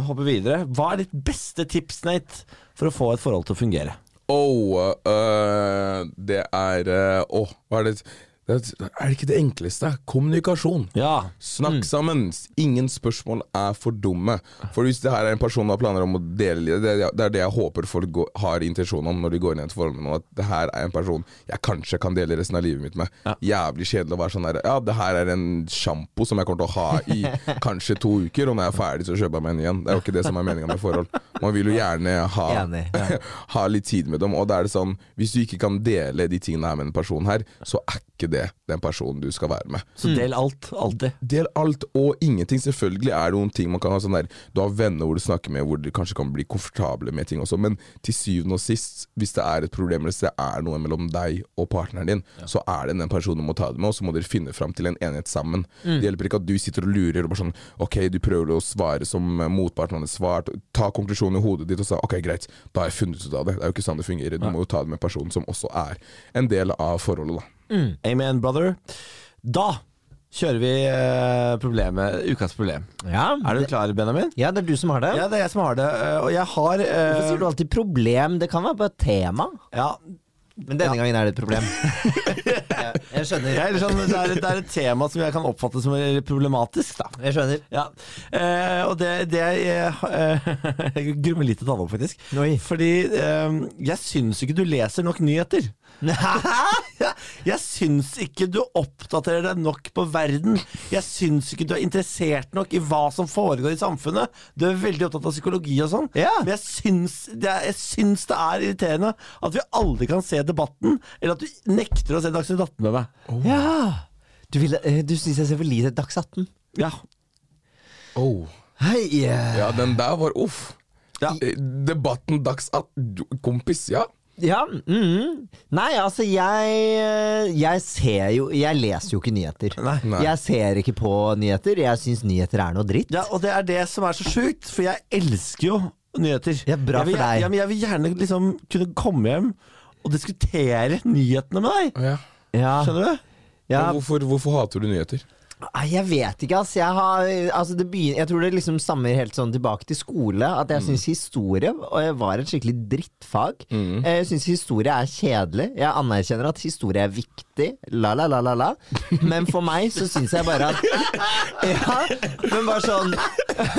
hoppe videre. Hva er ditt beste tips, Nate, for å få et forhold til å fungere? Oh, uh, det er øh, Åh, hva er det Det er er det ikke det enkleste? Kommunikasjon. Ja. Snakk sammen. Ingen spørsmål er for dumme. For hvis det her er en person du har planer om å dele Det det er det jeg håper folk går, har intensjon om når de går forhold med noen. At det her er en person jeg kanskje kan dele resten av livet mitt med. Jævlig kjedelig å være sånn der Ja, det her er en sjampo som jeg kommer til å ha i kanskje to uker, og når jeg er ferdig, så kjøper jeg meg en igjen. Det er jo ikke det som er meninga med forhold. Man vil jo gjerne ha, Enig. ha litt tid med dem. Og da er det sånn Hvis du ikke kan dele de tingene her med en person her, så er ikke det den personen du skal være med. Så del alt. Alltid. Del alt og ingenting. Selvfølgelig er det noen ting man kan ha sånn der Du har venner hvor du snakker med hvor du kanskje kan bli komfortable med ting også, men til syvende og sist, hvis det er et problem eller hvis det er noe mellom deg og partneren din, så er det den personen du må ta det med, og så må dere finne fram til en enighet sammen. Det hjelper ikke at du sitter og lurer og bare sånn Ok, du prøver å svare som motparten har svart, ta konklusjonen i hodet ditt og sa ok, greit, da har jeg funnet ut av det. Det er jo ikke sånn det fungerer. Du må jo ta det med personen som også er en del av forholdet, da. Amen, brother. Da kjører vi eh, problemet, ukas problem. Ja, Er du det, klar, Benjamin? ja, det er du som har det. Ja, det er jeg som har det. eh, Og jeg har eh, Hvorfor sier du alltid problem? Det kan være bare tema. Ja, Men denne gangen er det et problem. Ja, jeg skjønner. jeg, er sånn, det, er, det er et tema som jeg kan oppfatte som problematisk, da. Jeg skjønner. Ja, eh, og det, det jeg, eh, jeg grummer litt til å ta det opp, faktisk. Noi. Fordi eh, jeg syns ikke du leser nok nyheter. Jeg syns ikke du oppdaterer deg nok på verden. Jeg syns ikke du er interessert nok i hva som foregår i samfunnet. Du er veldig opptatt av psykologi og sånn, Ja. men jeg syns, er, jeg syns det er irriterende at vi aldri kan se debatten, eller at du nekter å se Dagsnytt 18 med meg. Ja! Du, vil, eh, du syns jeg ser for lite Dags 18? Ja. Oh. Hei! Yeah. Ja, den der var uff. Ja. Debatten dags 18, Kompis, ja. Ja, mm. Nei, altså jeg Jeg ser jo Jeg leser jo ikke nyheter. Nei. Nei. Jeg ser ikke på nyheter. Jeg syns nyheter er noe dritt. Ja, og det er det som er så sjukt, for jeg elsker jo nyheter. Ja, bra jeg vil, for deg. Ja, men jeg vil gjerne liksom kunne komme hjem og diskutere nyhetene med deg. ja. Ja, Skjønner du? ja. Men Hvorfor, hvorfor hater du nyheter? Jeg vet ikke, ass. Jeg, har, altså det begyn- jeg tror det liksom stammer helt sånn tilbake til skole. At jeg syns historie var et skikkelig drittfag. Jeg syns historie er kjedelig. Jeg anerkjenner at historie er viktig. La, la, la, la, la. Men for meg så syns jeg bare at Ja, men bare sånn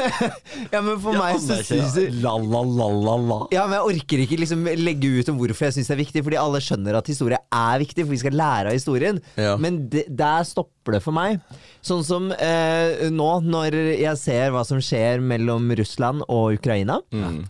Ja, men for meg så syns jeg La, la, la, la, la. ja, men Jeg orker ikke liksom legge ut om hvorfor jeg syns det er viktig, fordi alle skjønner at historie er viktig, for vi skal lære av historien. Ja. Men det, der stopper det for meg. Sånn som eh, nå, når jeg ser hva som skjer mellom Russland og Ukraina,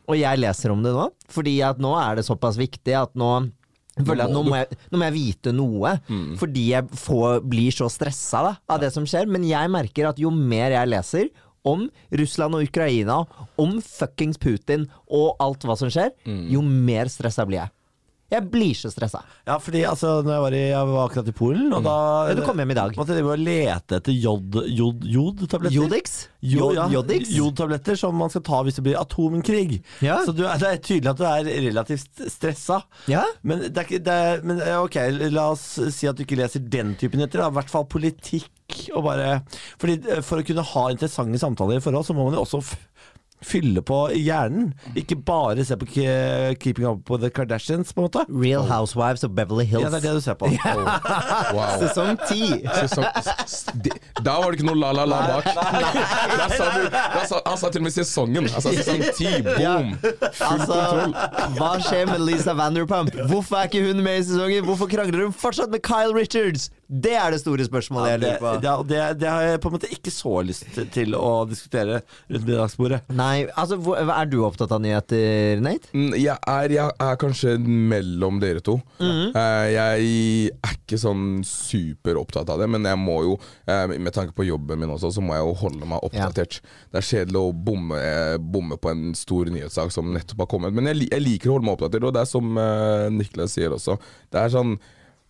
og jeg leser om det nå, fordi at nå er det såpass viktig at nå føler at nå må jeg, nå må jeg vite noe, fordi jeg får, blir så stressa da, av det som skjer. Men jeg merker at jo mer jeg leser om Russland og Ukraina, om fuckings Putin og alt hva som skjer, jo mer stressa blir jeg. Jeg blir så stressa. Ja, fordi altså, når jeg var, i, jeg var akkurat i Polen, og da Ja, du kom hjem i dag. måtte jeg lete etter jod, jod, jodtabletter. Jodix? Jo, ja, Jodix? Jodtabletter som man skal ta hvis det blir atomenkrig. Ja. Så du, det er tydelig at du er relativt stressa. Ja. Men, det er det er, men ok, la oss si at du ikke leser den typen nyheter. I hvert fall politikk og bare Fordi eh, For å kunne ha interessante samtaler i forhold, så må man jo også fylle på hjernen. Ikke bare se på Keeping Up with the Kardashians, på en måte. Real Housewives of Beverly Hills. Ja, det er det du ser på. Wow. Sesong ti. Da var det ikke noe la-la-la bak. Da sa du, da sa, han sa til og med sesongen. Altså sesong ti. Boom! Full Altså, kontroll. hva skjer med Lisa Vanderpump? Hvorfor er ikke hun med i sesongen? Hvorfor krangler hun fortsatt med Kyle Richards? Det er det store spørsmålet ja, det, lurer på. det, det, det har jeg på en måte ikke så lyst til å diskutere rundt middagsbordet. Nei, altså, er du opptatt av nyheter, Nate? Mm, Jeg er, jeg er kanskje mellom dere to. Eh, jeg er ikke sånn superopptatt av det, men jeg må jo, eh, med tanke på jobben min også, så må jeg jo holde meg oppdatert. Det er kjedelig å bomme, eh, bomme på en stor nyhetssak som nettopp har kommet. Men jeg, jeg liker å holde meg oppdatert, og det er som uh, Niklas sier også. Det er sånn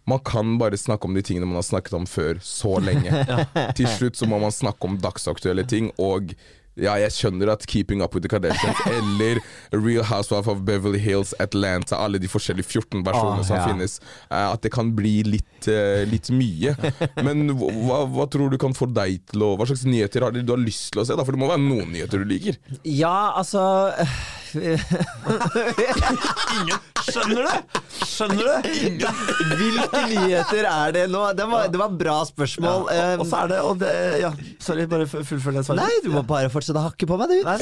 man kan bare snakke om de tingene man har snakket om før så lenge. Til slutt så må man snakke om dagsaktuelle ting, og ja, jeg skjønner at Keeping Up With The Kardashians eller Real Housewife of Beverly Hills, Atlanta, alle de forskjellige 14 versjonene oh, som ja. finnes, eh, at det kan bli litt, eh, litt mye. Men hva, hva tror du kan få deg til å Hva slags nyheter har du, du har lyst til å se? da? For det må være noen nyheter du liker. Ja, altså Skjønner du? Skjønner du? Hvilke nyheter er det nå? Det var, det var bra spørsmål. Og, Eh, og så er det og det, Ja, sorry, bare fu- fullfør det svaret. Nei, du må bare fortsette å hakke på meg, du. Nei,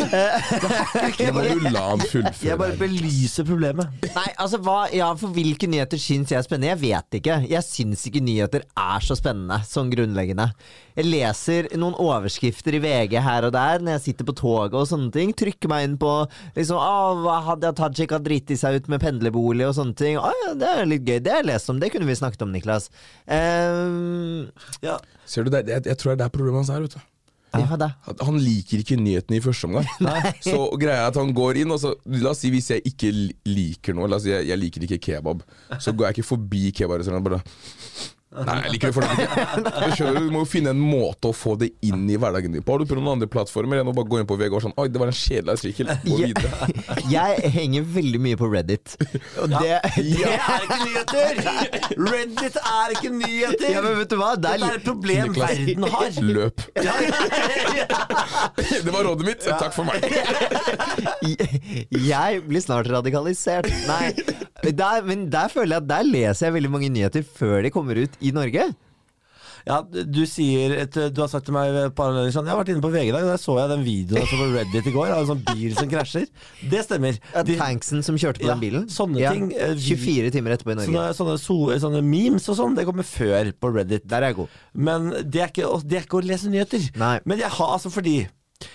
la han Jeg bare belyser problemet. Nei, altså hva, ja, for Hvilke nyheter syns jeg er spennende? Jeg vet ikke. Jeg syns ikke nyheter er så spennende, sånn grunnleggende. Jeg leser noen overskrifter i VG her og der når jeg sitter på toget og sånne ting. Trykker meg inn på liksom, ah, hadde Hadia Tajik har driti seg ut med pendlerbolig og sånne ting. Å, ja, det er litt gøy. Det har jeg lest om. Det kunne vi snakket om, Niklas. Um, Ja. Ser du, det, jeg, jeg tror det er der problemet hans er. vet du ja, Han liker ikke nyhetene i første omgang. Så greia er at han går inn, og så La oss si hvis jeg ikke liker noe La oss si jeg, jeg liker ikke kebab. Så går jeg ikke forbi kebabrestauranten bare Nei, jeg liker det fortsatt ikke. Du skjønner, du må jo finne en måte å få det inn i hverdagen din på. Har du prøvd noen andre plattformer enn å bare gå inn på VG og sånn Oi, det var en kjedelig artikkel. Gå videre. jeg henger veldig mye på Reddit. Og det, Det er ikke nyheter! Reddit er ikke nyheter! ja, men vet du hva? Det er er et problem Niklas. verden har. Løp. Det var rådet mitt. Takk for meg. Jeg blir snart radikalisert. Nei, der, men der føler jeg at der leser jeg veldig mange nyheter før de kommer ut i Norge. Ja, du sier et, Du har sagt til meg et par ganger sånn Jeg har vært inne på VG i dag, og der så jeg den videoen på Reddit i går av en sånn bil som krasjer. Det stemmer. De- Tanksen som kjørte på Ja, den bilen. sånne ting, eh, 24 timer etterpå i Norge. Sånne, sånne, so, sånne memes og sånn, det kommer før på Reddit. Der er jeg god. Men det er ikke, det er ikke å lese nyheter. Nei. Men jeg har altså fordi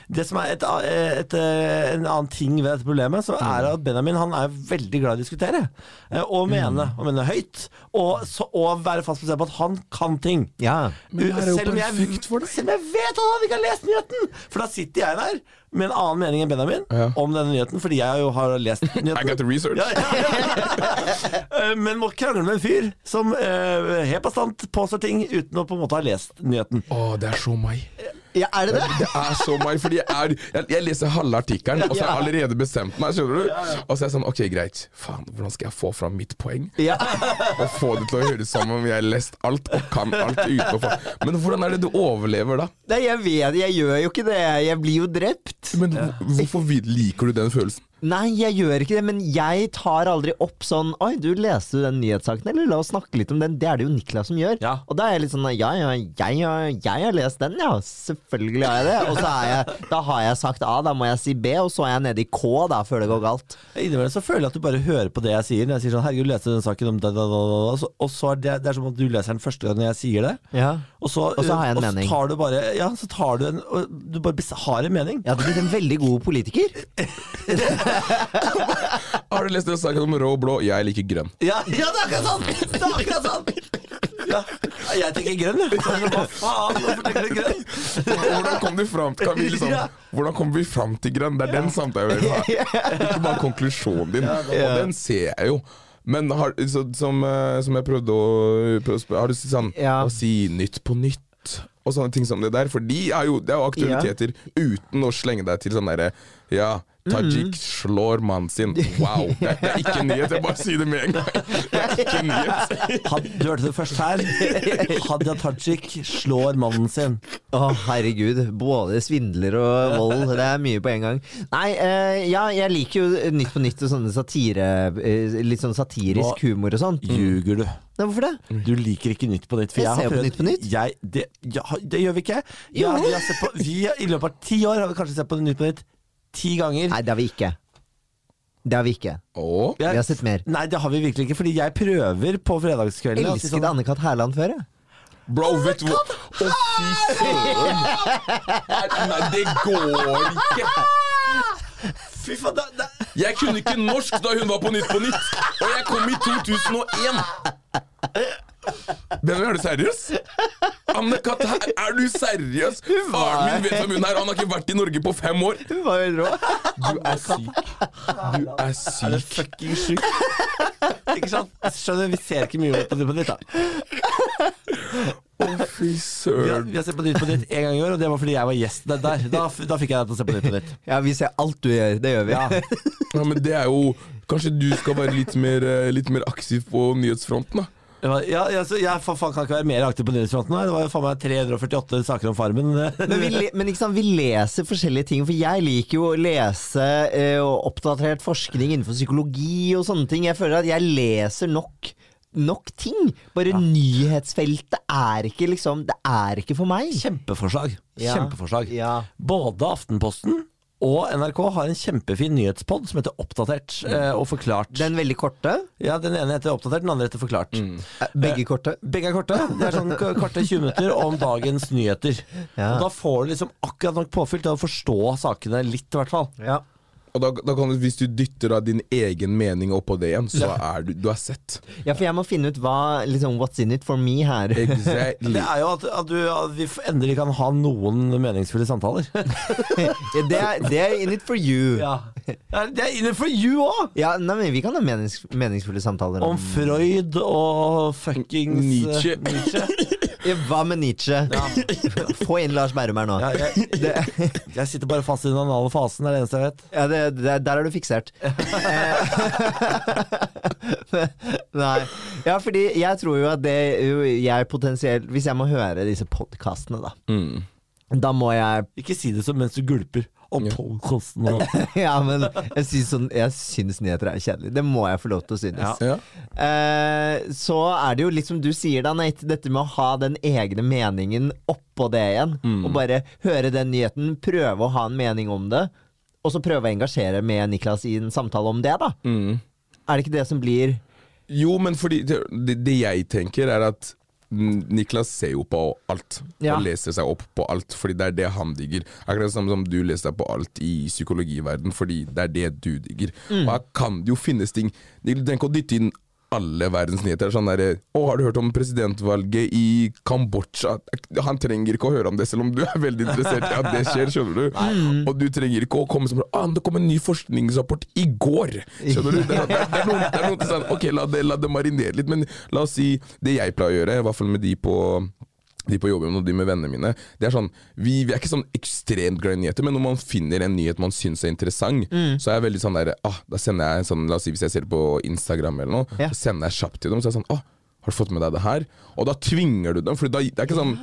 det som er et, et, eh, en annen ting ved dette problemet, så er det at Benjamin han er veldig glad i å diskutere. eh, Og mene, og mene høyt. Og, så, og være fast bestemt på at han kan ting. Ja. Er selv, om jeg, for selv om jeg vet at han ikke har lest nyheten! For da sitter jeg der med en annen mening enn Benjamin Ja. om denne nyheten, fordi jeg jo har lest nyheten. I got the research. Ja, ja, ja. Eh, Men må krangle med en fyr som uh, helt bastant påstår ting uten å på en måte ha lest nyheten. Å, det er så meg. Ja, er det det? Det er så meg, fordi jeg, er, jeg, jeg leser halve artikkelen, og så har jeg allerede bestemt meg. skjønner du? Og så er jeg sånn Ok, greit. Faen, hvordan skal jeg få fram mitt poeng? Ja. Og få det til å høres som om jeg har lest alt og kan alt utenfor. Men hvordan er det du overlever da? Nei, jeg vet Jeg gjør jo ikke det. Jeg blir jo drept. Men hvor- hvorfor liker du den følelsen? Nei, jeg gjør ikke det, men jeg tar aldri opp sånn Oi, du leste du den nyhetssaken, eller la oss snakke litt om den. Det er det jo Niklas som gjør. Ja. Og da er jeg litt sånn Ja, ja, jeg, har- jeg har lest den, ja. Selvfølgelig har jeg det. Og så er jeg Da har jeg sagt A, da må jeg si B, og så er jeg nede i K da, før det går galt. Innimellom så føler jeg at du bare hører på det jeg sier. Når jeg sier sånn 'herregud, leste du den saken om da, da, da, da. Så- Og så er det, det er som at du leser den første gang når jeg sier det. Ja. Og så, Og så har jeg en og så mening. tar du bare Ja, så tar du en Du bare har en mening. Ja, du blir en veldig god politiker. Har du lest den saken om rød og blå? Jeg liker grønn. Ja, ja det er akkurat sånn! Det er akkurat sånn! Ja. Jeg tenker grønn, jeg. Hva faen, hvorfor tenker du grønn? Hvordan kom, du fram, kan vi liksom, hvordan kom vi fram til grønn? Det er den samtalen jeg vil ha. Ikke bare konklusjonen din. Og den ser jeg jo. Men har, så, som, eh, som jeg prøvde å, prøvde spørre Har du sånn Ja. å si Nytt på nytt? Og sånne ting som det der. For de er jo, det er jo aktualiteter uten å slenge deg til sånn derre Ja, Tajik slår mannen sin. Wow. Det, det er ikke nyhet. Jeg bare sier det med en gang. Det er ikke nyhet. Had, du hørte det først her. Hadia Tajik slår mannen sin. Å, herregud. Både svindler og vold. Det er mye på en gang. Nei, eh, ja, jeg liker jo Nytt på nytt og sånne satire eh, Litt sånn satirisk Nå- humor og sånn. Ljuger du? Nei, hvorfor det? Du liker ikke Nytt på Nytt. For Jeg jeg, har prøvd, på Nytt på Nytt. Jeg, det, ja, det gjør vi ikke. Ja, vi har sett på, vi, I løpet av ti år har vi kanskje sett på Nytt på Nytt ti ganger. Nei, det har vi ikke. Det har vi ikke. Åh. Vi har sett mer. Nei, det har vi virkelig ikke. Fordi jeg prøver på fredagskveldene. Jeg si Elsket sånn- Anne-Kat. Hærland før, jeg. Bro, vet du hva? Å, fy søren! Nei, det går ikke! Fy faen, det, det, Jeg kunne ikke norsk da hun var på Nytt på Nytt, og jeg kom i 2001! Benjamin, er du seriøs? Anne-Kat. er du seriøs? Faren min vet hvem hun er, han har ikke vært i Norge på fem år. Hun var jo rå. Du er syk. Du er syk. er det fucking syk? ikke sant? Skjønner, vi ser ikke mye på Nytt på Nytt, da. Å, fy Vi søren. vi har sett på Nytt på Nytt én gang i år, og det var fordi jeg var gjest der. der. Da, da fikk jeg deg til å se på Nytt på Nytt. Ja, vi ser alt du gjør. Det gjør vi. Ja, men det er jo Kanskje du skal være litt mer, eh, litt mer aktiv på nyhetsfronten, da? Ja, jeg, jeg for faen kan ikke være mer aktiv på nyhetsfronten. Det var jo faen meg 348 saker om Farmen. Men, vi, men sant, vi leser forskjellige ting, for jeg liker jo å lese eh, oppdatert forskning innenfor psykologi og sånne ting. Jeg føler at jeg leser nok nok ting. Bare nyhetsfeltet er ikke liksom Det er ikke for meg. Kjempeforslag. Ja. Kjempeforslag. Ja. Både Aftenposten og NRK har en kjempefin nyhetspod som heter Oppdatert eh, og forklart. Den veldig korte. ja, Den ene heter Oppdatert, den andre heter Forklart. Mm. Begge korte. Begge er korte. Det er sånn korte 20 minutter om dagens nyheter. Ja. Og Da får du liksom akkurat nok påfyll til å forstå sakene litt, i hvert fall. Ja. Og da, da kan du, Hvis du dytter av din egen mening oppå det igjen, så er du, du er sett. ja, for jeg må finne ut hva liksom, What's in it for me her. Exactly. Det er jo at, at, du, at vi endelig kan ha noen meningsfulle samtaler. Ja, det, er, det er in it for you. Ja, Ja. Det er in it for you òg! nei, men Vi kan ha menings, meningsfulle samtaler Om Freud og fuckings Nietzsche. Nietzsche. Ja, Hva med Nietzsche? Få inn Lars Berrum her nå. Ja, jeg, jeg sitter bare fast i den anale fasen, det er det eneste jeg vet. Ja, det, det, der er du fiksert. Eh, Nei. Ja, fordi jeg tror jo at det jeg potensielt Hvis jeg må høre disse podkastene, da. Mm. Da må jeg Ikke si det som mens du gulper. Om podkasten og Ja, men jeg syns, sånn, jeg syns nyheter er kjedelig. Det må jeg få lov til å synes. Ja. Ja. Eh, så er det jo litt som du sier da, Nate, dette med å ha den egne meningen oppå det igjen. Og bare høre den nyheten, prøve å ha en mening om det, og så prøve å engasjere med Niklas i en samtale om det, da. Mm. Er det ikke det som blir Jo, men fordi det, det, jeg tenker, er at mm, Niklas ser jo på alt, Ja. og leser seg opp på alt, fordi det er det han digger. Akkurat som, som du leser deg på alt i psykologiverden, fordi det er det du digger. Og her kan det jo finnes ting Du trenger ikke å dytte inn alle verdens nyheter. Sånn der, å, har du hørt om presidentvalget i Kambodsja? Han trenger ikke å høre om det, selv om du er veldig interessert i at det skjer. skjønner du? Og du trenger ikke å komme som 'Å, men Det kom en ny forskningsrapport i går! Skjønner du? Det, er- det, er- det er noen, det er noen sånn, Ok, la det, la det marinere litt, men la oss si det jeg pleier å gjøre, i hvert fall med de på de på jobben og de med vennene mine. Det er sånn, vi, vi er ikke sånn ekstremt glad i nyheter, men når man finner en nyhet man syns er interessant, så er jeg veldig sånn der ah, Da sender jeg en sånn, la oss si hvis jeg ser det på Instagram eller noe, Ja. så sender jeg kjapt til dem. Så er jeg sånn ah, har du fått med deg det her? Og da tvinger du dem. For da, det er ikke sånn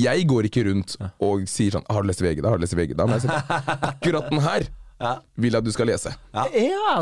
Jeg går ikke rundt og sier sånn Har du lest VG da? Har du lest VG da? Men jeg sier akkurat den her vil at du skal lese. Ja,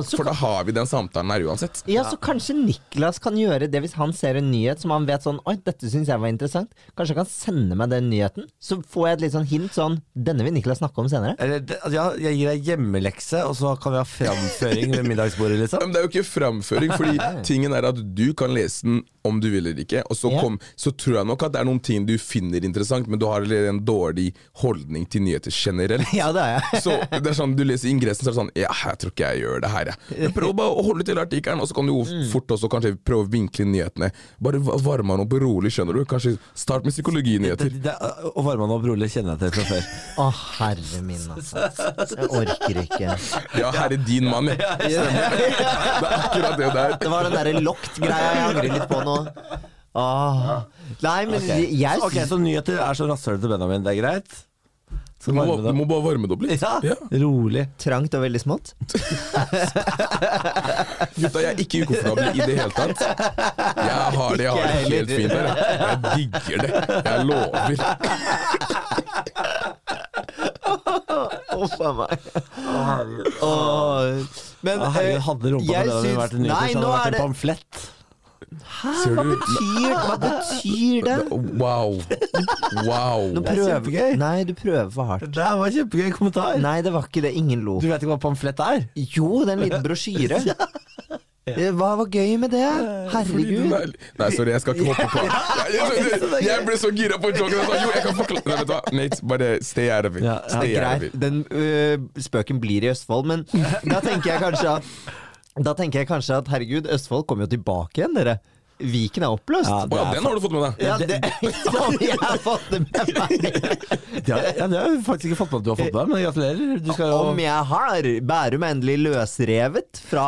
så, For da har vi den samtalen her uansett. ja, så kanskje Niklas kan gjøre det hvis han ser en nyhet som han vet sånn Oi, dette syns jeg var interessant. Kanskje han kan sende meg den nyheten? Så får jeg et litt sånn hint sånn Denne vil Niklas snakke om senere. Eller, altså, ja, jeg gir deg hjemmelekse, og så kan vi ha framføring ved middagsbordet, liksom. Men det er jo ikke framføring, fordi tingen er at du kan lese den om du vil eller ikke. Og så, Ja. kom, så tror jeg nok at det er noen ting du finner interessant, men du har en dårlig holdning til nyheter generelt. Ja, det er jeg. Så det er sånn, Du leser ingressen, så er det sånn Ja, jeg tror ikke jeg gjør det her, jeg. Men Prøv bare å holde til artikkelen, og så kan du jo Mm. fort også kanskje prøve å vinkle nyhetene. Bare varme han opp rolig, skjønner du. Kanskje start med Det, psykologinyheter. det, og varme han opp rolig kjenner jeg til fra før. Å, herre min, altså. Jeg orker ikke. Ja, her er din mann, jeg. Det er akkurat det der. Det var den derre lokt-greia jeg angrer litt på nå. Åh. Nei, men jeg Ok, syns Så nyheter er så rasshølet til Benjamin, det er greit? Du må, du må bare varme det opp litt. Ja, Ja. rolig. trangt og veldig smått. Gutta, jeg er ikke ukomfortabel i det hele tatt. Jeg har det, jeg har det helt fint her. jeg. Digger det. Jeg lover. Uff a meg. Oh, Men Ja, herregud, hadde rumpa på til vært en nyheter, Nei, så hadde det vært en pamflett. Hæ, hva betyr, hva betyr det? Wow. Wow. Nå Det er prøver kjempegøy. Nei, du prøver for hardt. Det var en kjempegøy kommentar. Nei, det var ikke det. Ingen lo. Du vet ikke hva pamflett er? Jo, det er en liten brosjyre. Eh, Hva var gøy med det? Fordi Herregud. er- Nei, sorry, jeg skal ikke hoppe på Jeg, jeg, jeg ble så gira på joken. Jeg sa, Jo, jeg kan forklare Nei, vet du hva, Nate, bare stay out of it. Ja, ja. Stay out of Greit, it. den øh, spøken blir i Østfold, men da tenker jeg kanskje at Da tenker jeg kanskje at herregud, Østfold kommer jo tilbake igjen, dere. Viken er oppløst. Ja, er ja, den har du fått med deg. Ja, det, som jeg har fått det med meg. Ja, ja, det har jeg faktisk ikke fått med at du har fått med, men gratulerer. Du skal jo Om jeg har. Bærum er endelig løsrevet fra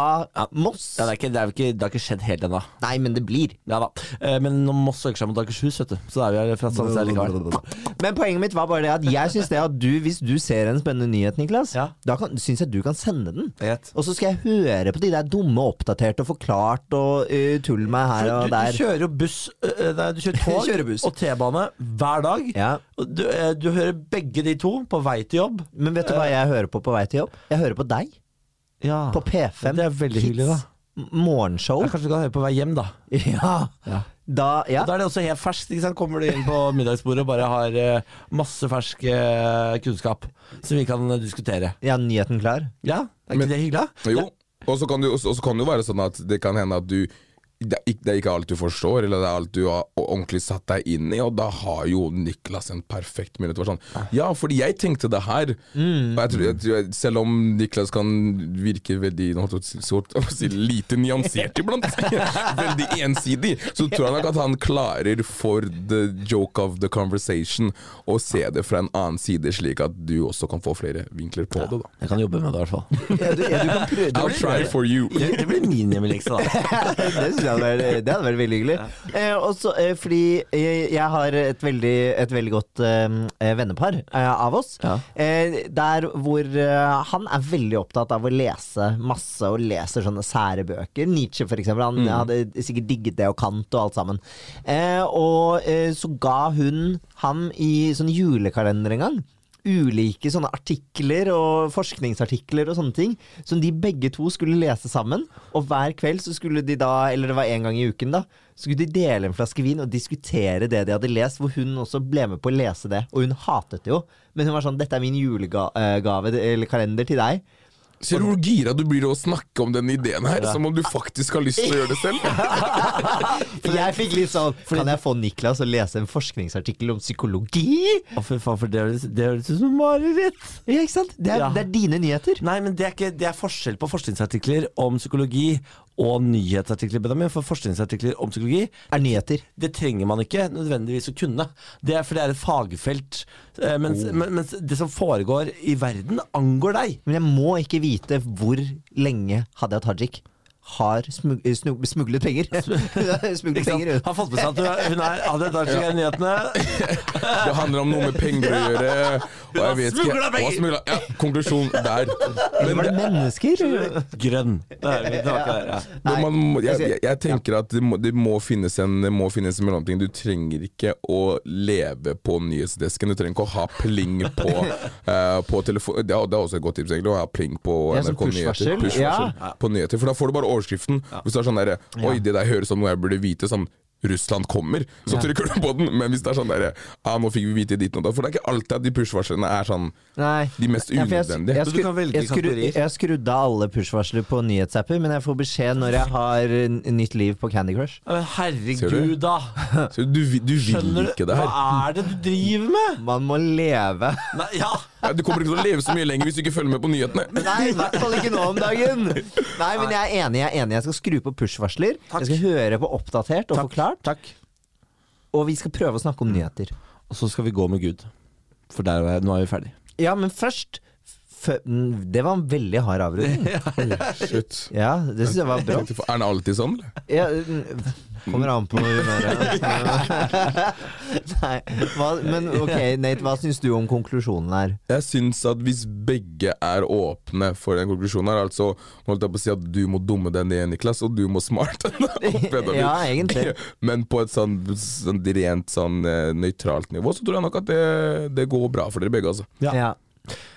Moss. ja, det, er ikke, det, er ikke, det har ikke skjedd helt ennå. Nei, men det blir. Ja da. Eh, Men når Moss søker seg mot Akershus, vet du, så er vi her fra Sandnes likevel. Men poenget mitt var bare det at jeg syns det at du, hvis du ser en spennende nyhet, Niklas, Ja. da syns jeg du kan sende den. Og så skal jeg høre på de der dumme oppdaterte og forklart og uh, tull meg her. Du Du, du kjører jo buss Nei, du kjører tog Kjører og T-bane hver dag. Ja. Du, du hører begge de to på vei til jobb. Men vet du hva jeg hører på på vei til jobb? Jeg hører på deg. Ja. På P5. Det er veldig hyggelig, da. Morgenshow. Ja, kanskje du kan høre på vei hjem, da. Ja. Ja. Da, ja. Og Da er det også helt ferskt. Ikke sant? Kommer du inn på middagsbordet og bare har masse fersk kunnskap som vi kan diskutere. ja, nyheten klar. Ja, er ikke Men- det hyggelig? Jo, og så kan, det jo- og så kan det jo være sånn at det kan hende at du det er, ikke, det er ikke alt du forstår, eller det er alt du har ordentlig satt deg inn i, og da har jo Niklas en perfekt mulighet. for Sånn. Ja, fordi jeg tenkte det her. Og jeg tror, jeg tror, selv om Niklas kan virke veldig å si- lite nyansert iblant, veldig ensidig, så tror jeg nok at han klarer for the joke of the conversation å se det fra en annen side, slik at du også kan få flere vinkler på det. da Jeg kan jobbe med det, i hvert fall. Ja, du, ja, du kan prøve. I'll try for you. Det, det blir min hjemmelekse, da. Det hadde vært, det hadde vært veldig hyggelig. Eh, også, eh, fordi jeg har et veldig, et veldig godt eh, vennepar eh, av oss. Ja. Eh, der hvor eh, han er veldig opptatt av å lese masse, og leser sånne sære bøker. Nietzsche, for eksempel. Han hadde sikkert digget det, og Kant og alt sammen. Eh, og eh, så ga hun ham i sånn julekalender en gang ulike sånne artikler og forskningsartikler og sånne ting som de begge to skulle lese sammen. Og hver kveld så skulle de da, eller det var en gang i uken da, så skulle de dele en flaske vin og diskutere det de hadde lest, hvor hun også ble med på å lese det. Og hun hatet det jo, men hun var sånn 'Dette er min julegave eller kalender til deg'. Ser du hvor gira du blir av å snakke om denne ideen her? Som om du faktisk har lyst til å gjøre det selv? For jeg fikk litt sånn Kan jeg få Niklas å lese en forskningsartikkel om psykologi? Å, for faen, for det høres ut som mareritt. Ja, ikke sant? Det er, Ja. det er dine nyheter. Nei, men det er, ikke, det er forskjell på forskningsartikler om psykologi og nyhetsartikler. Benjamin, for forskningsartikler om psykologi Er nyheter. det trenger man ikke nødvendigvis å kunne. Det er for det er et fagfelt. eh, Mens, men- mens det som foregår i verden, angår deg. Men jeg må ikke vite hvor lenge Hadia Tajik har smug, smuglet penger. smuglet penger. Har fått med seg at hun er Hadia Tajik er i nyhetene. Det handler om noe med penger å gjøre. Og jeg vet ikke penger! Ja, konklusjon der. Eller var det mennesker? Grønn. Er tilbake der, ja. Men man, jeg, jeg tenker at det må, det må finnes en Det må finnes en mellomting. Du trenger ikke å leve på nyhetsdesken. Du trenger ikke å ha pling på, uh, på telefon. Det er, det er også et godt tips, egentlig. Å ha pling på Ja, NRK Nyheter. Ja. på nyheter. For da får du bare overskriften. Hvis det er sånn derre Oi, det der høres ut som noe jeg burde vite. Sånn Russland kommer, så trykker du på den. Men hvis det er sånn derre ah, nå fikk vi vite ditt og. For det er ikke alltid at de push-varslene er sånn Nei. de mest Ja, jeg- unødvendige. Jeg, Så skru, jeg, skru, jeg skrudde av alle push-varsler på nyhetsapper, men jeg får beskjed når jeg har nytt liv på Candy Crush. Herregud, da. Du, du, du vil ikke det her. Hva er det du driver med? Man må leve. Nei, ja. Ja, du kommer ikke til å leve så mye lenger hvis du ikke følger med på nyhetene. Nei, i hvert fall ikke nå om dagen. Nei, men jeg er enig. Jeg er enig Jeg skal skru på push-varsler. Jeg skal høre på Oppdatert og Forklart. Takk. Og vi skal prøve å snakke om nyheter. Og så skal vi gå med Gud. For der, er- nå er vi ferdig. Ja, men først fø- Det var en veldig hard avrunding. Shit. Ja, det syns jeg var bra. Er den alltid sånn? eller? Ja, mm, kommer an på humøret. Nei, hva, men ok, Nate, hva syns du om konklusjonen her? Jeg syns at hvis begge er åpne for den konklusjonen her, altså holdt jeg på å si at du må dumme deg ned, Niklas, og du må smarte deg opp, Ja, egentlig. Men på et sånn, sånn rent sånn eh, nøytralt nivå, så tror jeg nok at det, det går bra for dere begge, altså. Ja. Ja.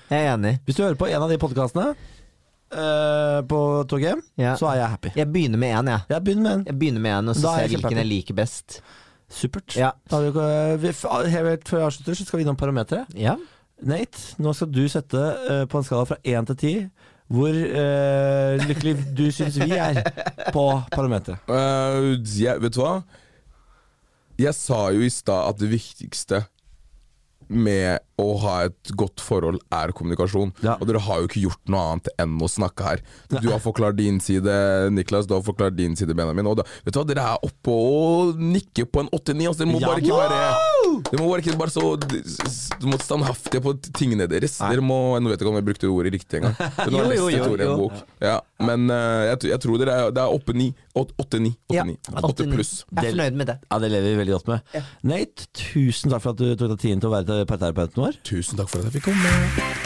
Jeg er enig. Hvis du hører på en av de podkastene uh, på toget, Ja. så er jeg happy. Jeg begynner med én, jeg. Jeg begynner med en. Jeg begynner med en, og så Da er ser jeg jeg hvilken jeg liker best. Supert. Ja. Da har vi, vi, helt før vi avslutter, så skal vi innom parameteret. Ja. Nate, nå skal du sette eh, på en skala fra én til ti hvor uh, lykkelig du syns vi er på parameteret. Eh, jeg, vet du hva? Jeg sa jo i stad at det viktigste med å ha et godt forhold er kommunikasjon. Ja. Og dere har jo ikke gjort noe annet enn å snakke her. Du har forklart din side, Niklas. Du har forklart din side, Benjamin. Og da, vet du hva, dere er oppe og nikker på en 8-9. Altså, dere må Ja. bare ikke være Dere må bare ikke bare så Du må standhaftige på tingene deres. Dere må, Nå vet jeg ikke om jeg brukte ordet riktig engang. Jo, jo, jo, jo. bok. Ja, men uh, jeg, tror- jeg tror dere er, det er 8-9. 8-9. Ja, 8 pluss. Jeg er fornøyd med det. Ja, Det lever vi veldig godt med. Nate, tusen takk for at du tok deg tiden til å være parterapeuten vår. Tusen takk for at jeg fikk komme.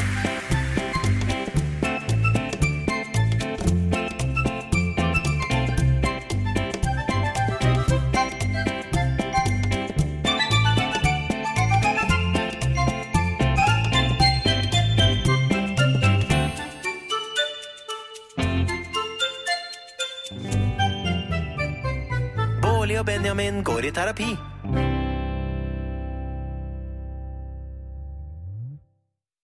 Benjamin går i terapi.